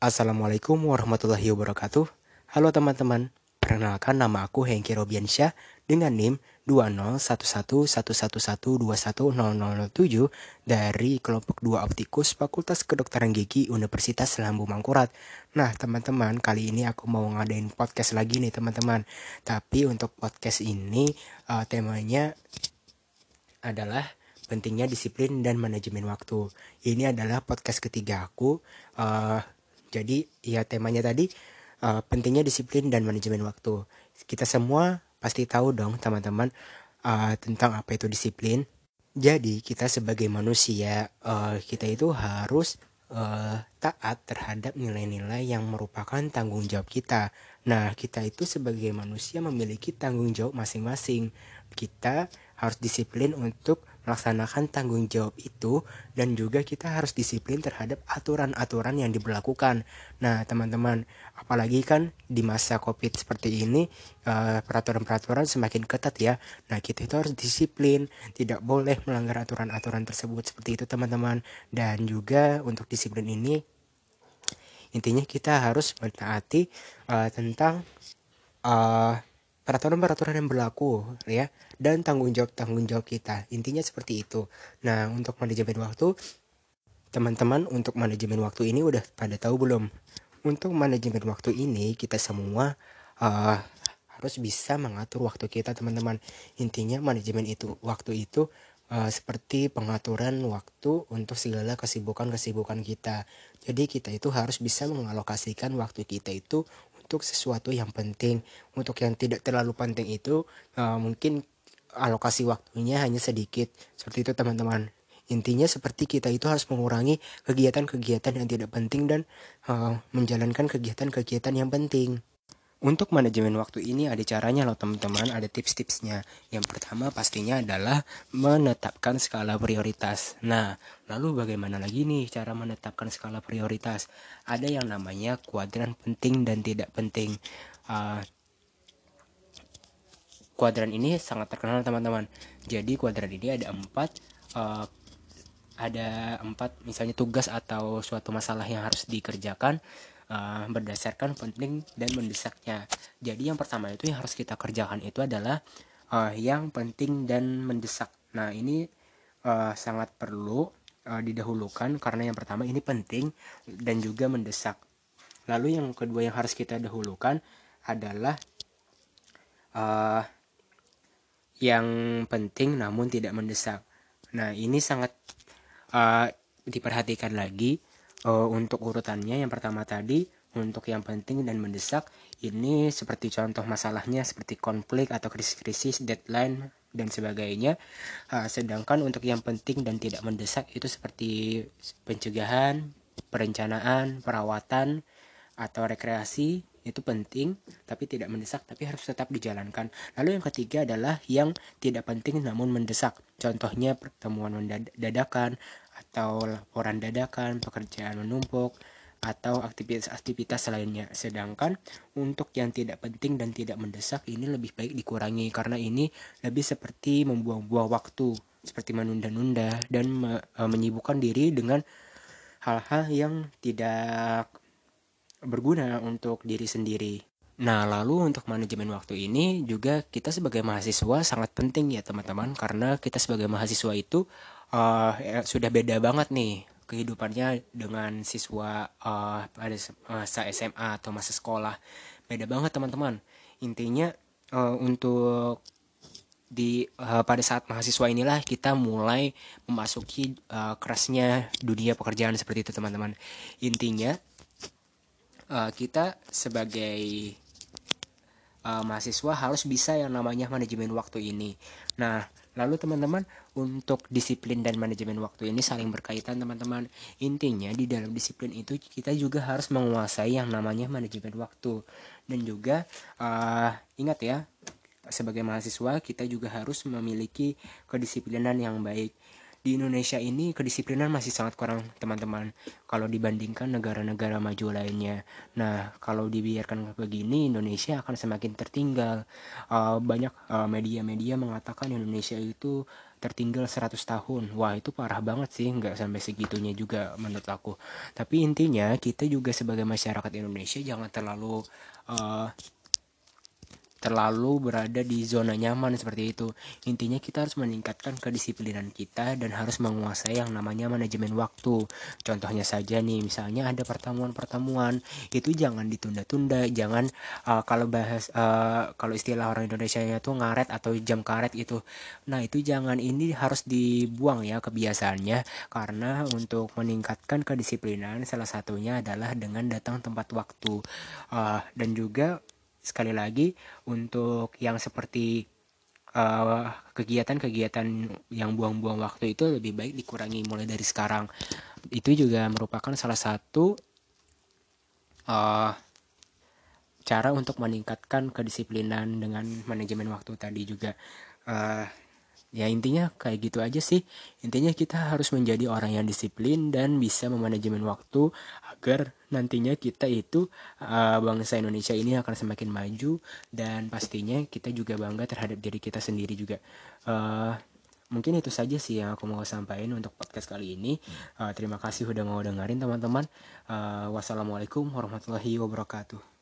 Assalamualaikum warahmatullahi wabarakatuh. Halo teman-teman, perkenalkan nama aku Hengki Robiansyah dengan NIM 2011111210007 dari kelompok 2 Optikus Fakultas Kedokteran Gigi Universitas Lambung Mangkurat. Nah, teman-teman, kali ini aku mau ngadain podcast lagi nih, teman-teman. Tapi untuk podcast ini uh, temanya adalah pentingnya disiplin dan manajemen waktu. Ini adalah podcast ketiga aku. Uh, jadi ya temanya tadi uh, pentingnya disiplin dan manajemen waktu. Kita semua pasti tahu dong teman-teman uh, tentang apa itu disiplin. Jadi kita sebagai manusia uh, kita itu harus uh, taat terhadap nilai-nilai yang merupakan tanggung jawab kita. Nah, kita itu sebagai manusia memiliki tanggung jawab masing-masing. Kita harus disiplin untuk melaksanakan tanggung jawab itu dan juga kita harus disiplin terhadap aturan-aturan yang diberlakukan. Nah, teman-teman, apalagi kan di masa Covid seperti ini peraturan peraturan-peraturan semakin ketat ya. Nah, kita itu harus disiplin, tidak boleh melanggar aturan-aturan tersebut seperti itu, teman-teman. Dan juga untuk disiplin ini intinya kita harus mentaati uh, tentang uh, peraturan-peraturan yang berlaku ya dan tanggung jawab tanggung jawab kita. Intinya seperti itu. Nah untuk manajemen waktu teman-teman untuk manajemen waktu ini udah pada tahu belum? Untuk manajemen waktu ini kita semua uh, harus bisa mengatur waktu kita teman-teman. Intinya manajemen itu waktu itu uh, seperti pengaturan waktu untuk segala kesibukan-kesibukan kita. Jadi kita itu harus bisa mengalokasikan waktu kita itu untuk sesuatu yang penting. Untuk yang tidak terlalu penting itu uh, mungkin alokasi waktunya hanya sedikit. Seperti itu teman-teman. Intinya seperti kita itu harus mengurangi kegiatan-kegiatan yang tidak penting dan uh, menjalankan kegiatan-kegiatan yang penting untuk manajemen waktu ini ada caranya loh teman-teman, ada tips-tipsnya. Yang pertama pastinya adalah menetapkan skala prioritas. Nah, lalu bagaimana lagi nih cara menetapkan skala prioritas? Ada yang namanya kuadran penting dan tidak penting. Uh, kuadran ini sangat terkenal teman-teman. Jadi kuadran ini ada empat, uh, ada empat misalnya tugas atau suatu masalah yang harus dikerjakan uh, berdasarkan penting dan mendesaknya. Jadi yang pertama itu yang harus kita kerjakan itu adalah uh, yang penting dan mendesak. Nah ini uh, sangat perlu uh, didahulukan karena yang pertama ini penting dan juga mendesak. Lalu yang kedua yang harus kita dahulukan adalah uh, yang penting namun tidak mendesak. Nah ini sangat uh, diperhatikan lagi uh, untuk urutannya yang pertama tadi untuk yang penting dan mendesak ini seperti contoh masalahnya seperti konflik atau krisis-krisis deadline dan sebagainya. Uh, sedangkan untuk yang penting dan tidak mendesak itu seperti pencegahan perencanaan perawatan atau rekreasi itu penting tapi tidak mendesak tapi harus tetap dijalankan. Lalu yang ketiga adalah yang tidak penting namun mendesak. Contohnya pertemuan dadakan atau laporan dadakan, pekerjaan menumpuk atau aktivitas-aktivitas lainnya. Sedangkan untuk yang tidak penting dan tidak mendesak ini lebih baik dikurangi karena ini lebih seperti membuang-buang waktu, seperti menunda-nunda dan me e, menyibukkan diri dengan hal-hal yang tidak berguna untuk diri sendiri. Nah, lalu untuk manajemen waktu ini juga kita sebagai mahasiswa sangat penting ya teman-teman karena kita sebagai mahasiswa itu uh, ya, sudah beda banget nih kehidupannya dengan siswa uh, pada masa SMA atau masa sekolah. Beda banget teman-teman. Intinya uh, untuk di uh, pada saat mahasiswa inilah kita mulai memasuki uh, kerasnya dunia pekerjaan seperti itu teman-teman. Intinya uh, kita sebagai uh, mahasiswa harus bisa yang namanya manajemen waktu ini. Nah, lalu teman-teman untuk disiplin dan manajemen waktu ini saling berkaitan teman-teman. Intinya di dalam disiplin itu kita juga harus menguasai yang namanya manajemen waktu dan juga uh, ingat ya sebagai mahasiswa kita juga harus memiliki kedisiplinan yang baik di Indonesia ini kedisiplinan masih sangat kurang teman-teman kalau dibandingkan negara-negara maju lainnya. Nah kalau dibiarkan begini Indonesia akan semakin tertinggal. Uh, banyak uh, media-media mengatakan Indonesia itu tertinggal 100 tahun wah itu parah banget sih nggak sampai segitunya juga menurut aku tapi intinya kita juga sebagai masyarakat Indonesia jangan terlalu uh, terlalu berada di zona nyaman seperti itu. Intinya kita harus meningkatkan kedisiplinan kita dan harus menguasai yang namanya manajemen waktu. Contohnya saja nih, misalnya ada pertemuan-pertemuan, itu jangan ditunda-tunda, jangan uh, kalau bahas uh, kalau istilah orang Indonesia itu ngaret atau jam karet itu. Nah, itu jangan ini harus dibuang ya kebiasaannya karena untuk meningkatkan kedisiplinan salah satunya adalah dengan datang tempat waktu. Uh, dan juga sekali lagi untuk yang seperti uh, kegiatan-kegiatan yang buang-buang waktu itu lebih baik dikurangi mulai dari sekarang. Itu juga merupakan salah satu uh, cara untuk meningkatkan kedisiplinan dengan manajemen waktu tadi juga. Uh, ya intinya kayak gitu aja sih. Intinya kita harus menjadi orang yang disiplin dan bisa memanajemen waktu agar nantinya kita itu uh, bangsa Indonesia ini akan semakin maju dan pastinya kita juga bangga terhadap diri kita sendiri juga. Uh, mungkin itu saja sih yang aku mau sampaikan untuk podcast kali ini. Uh, terima kasih udah mau dengerin teman-teman. Uh, wassalamualaikum warahmatullahi wabarakatuh